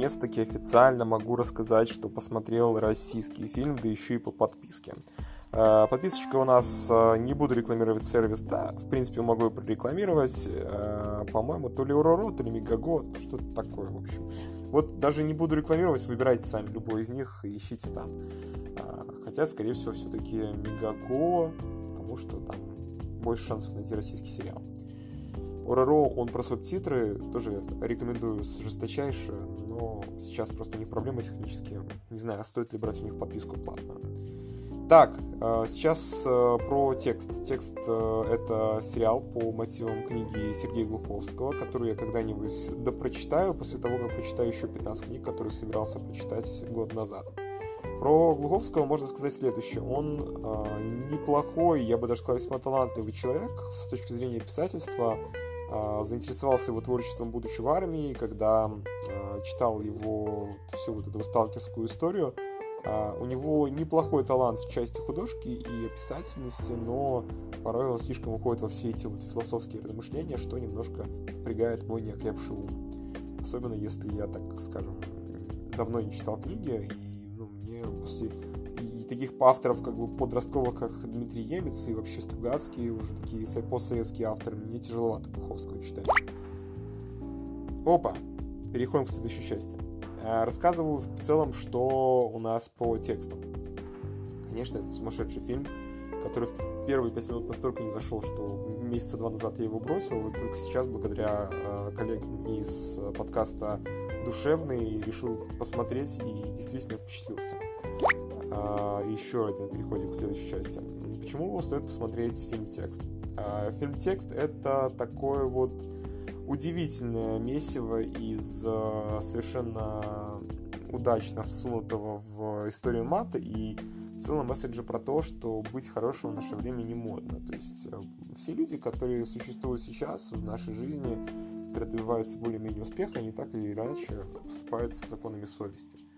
наконец-таки официально могу рассказать, что посмотрел российский фильм, да еще и по подписке. Э, подписочка у нас, э, не буду рекламировать сервис, да, в принципе, могу и прорекламировать. Э, по-моему, то ли Ороро, то ли Мегаго, что-то такое, в общем. Вот даже не буду рекламировать, выбирайте сами любой из них и ищите там. Хотя, скорее всего, все-таки Мегаго, потому что там больше шансов найти российский сериал. Ороро, он про субтитры, тоже рекомендую жесточайше, но сейчас просто у них проблемы технические. Не знаю, стоит ли брать у них подписку платную. Так, э, сейчас э, про текст. Текст э, — это сериал по мотивам книги Сергея Глуховского, которую я когда-нибудь допрочитаю после того, как прочитаю еще 15 книг, которые собирался прочитать год назад. Про Глуховского можно сказать следующее. Он э, неплохой, я бы даже сказал, весьма талантливый человек с точки зрения писательства. Э, заинтересовался его творчеством, будучи в армии, когда э, читал его всю вот эту сталкерскую историю. Э, у него неплохой талант в части художки и описательности, но порой он слишком уходит во все эти вот философские размышления, что немножко напрягает мой неокрепший ум. Особенно если я, так скажем, давно не читал книги и после и таких авторов как бы подростковых, как Дмитрий Емец и вообще Стругацкий, уже такие постсоветские авторы, мне тяжеловато Пуховского читать. Опа! Переходим к следующей части. Э, рассказываю в целом, что у нас по тексту. Конечно, это сумасшедший фильм, который в первые пять минут настолько не зашел, что месяца два назад я его бросил, и только сейчас, благодаря э, коллегам из подкаста «Душевный», решил посмотреть и действительно впечатлился. А, еще один переходим к следующей части. Почему стоит посмотреть фильм «Текст»? А, фильм «Текст» — это такое вот удивительное месиво из а, совершенно удачно всунутого в историю мата и в целом месседжа про то, что быть хорошим в наше время не модно. То есть э, все люди, которые существуют сейчас в нашей жизни, которые добиваются более-менее успеха, они так или иначе поступают с законами совести.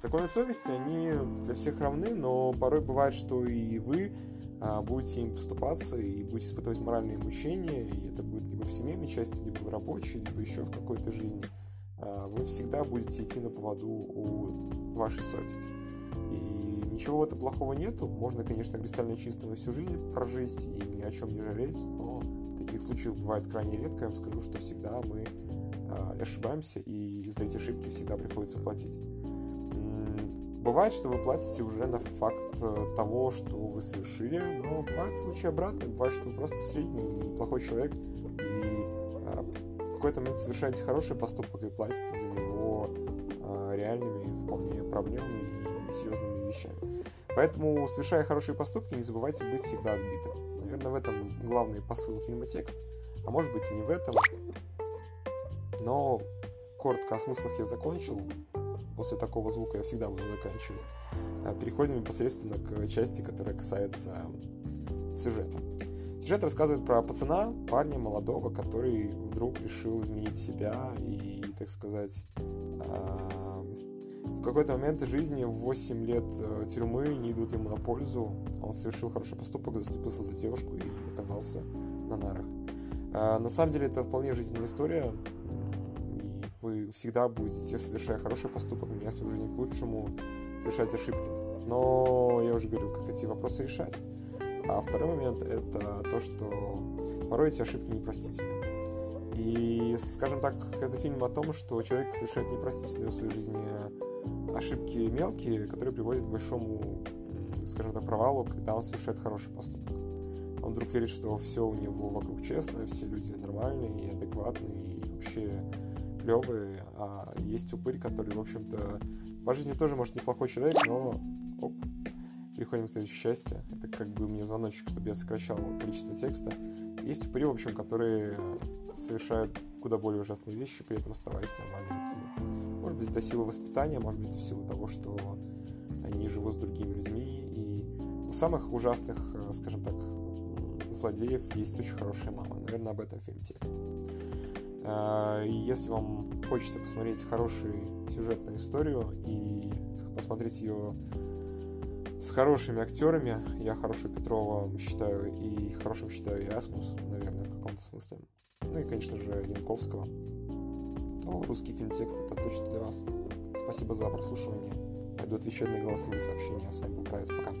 Законы совести, они для всех равны, но порой бывает, что и вы а, будете им поступаться и будете испытывать моральные мучения, и это будет либо в семейной части, либо в рабочей, либо еще в какой-то жизни. А, вы всегда будете идти на поводу у вашей совести. И ничего в этом плохого нету. Можно, конечно, кристально чисто всю жизнь прожить и ни о чем не жалеть, но таких случаев бывает крайне редко. Я вам скажу, что всегда мы а, ошибаемся, и за эти ошибки всегда приходится платить. Бывает, что вы платите уже на факт э, того, что вы совершили, но бывают случаи обратные, бывает, что вы просто средний, неплохой человек, и а, в какой-то момент совершаете хороший поступок и платите за него а, реальными вполне проблемами и серьезными вещами. Поэтому, совершая хорошие поступки, не забывайте быть всегда отбитым. Наверное, в этом главный посыл фильма текст, а может быть и не в этом. Но коротко о смыслах я закончил после такого звука я всегда буду заканчивать. А, переходим непосредственно к части, которая касается сюжета. Сюжет рассказывает про пацана, парня молодого, который вдруг решил изменить себя и, так сказать, а, в какой-то момент жизни, в 8 лет э, тюрьмы не идут ему на пользу. Он совершил хороший поступок, заступился за девушку и оказался на нарах. А, на самом деле это вполне жизненная история вы всегда будете, совершая хороший поступок, менять свою жизнь к лучшему, совершать ошибки. Но я уже говорил, как эти вопросы решать. А второй момент — это то, что порой эти ошибки непростительны. И, скажем так, это фильм о том, что человек совершает непростительные в своей жизни ошибки мелкие, которые приводят к большому, скажем так, провалу, когда он совершает хороший поступок. Он вдруг верит, что все у него вокруг честно, все люди нормальные и адекватные, и вообще клевые, а есть упырь, который, в общем-то, по жизни тоже, может, неплохой человек, но... Оп, переходим к следующей части. Это как бы мне звоночек, чтобы я сокращал количество текста. Есть упыри, в общем, которые совершают куда более ужасные вещи, при этом оставаясь нормальными людьми. Может быть, это сила воспитания, может быть, это в силу того, что они живут с другими людьми. И у самых ужасных, э, скажем так, злодеев есть очень хорошая мама. Наверное, об этом фильм текст. А, если вам хочется посмотреть хорошую сюжетную историю и посмотреть ее с хорошими актерами, я хорошую Петрова считаю и хорошим считаю и Асмус, наверное, в каком-то смысле. Ну и, конечно же, Янковского. то русский фильм текст это точно для вас. Спасибо за прослушивание. Пойду отвечать на голосовые сообщения. С вами был Кравец. Пока.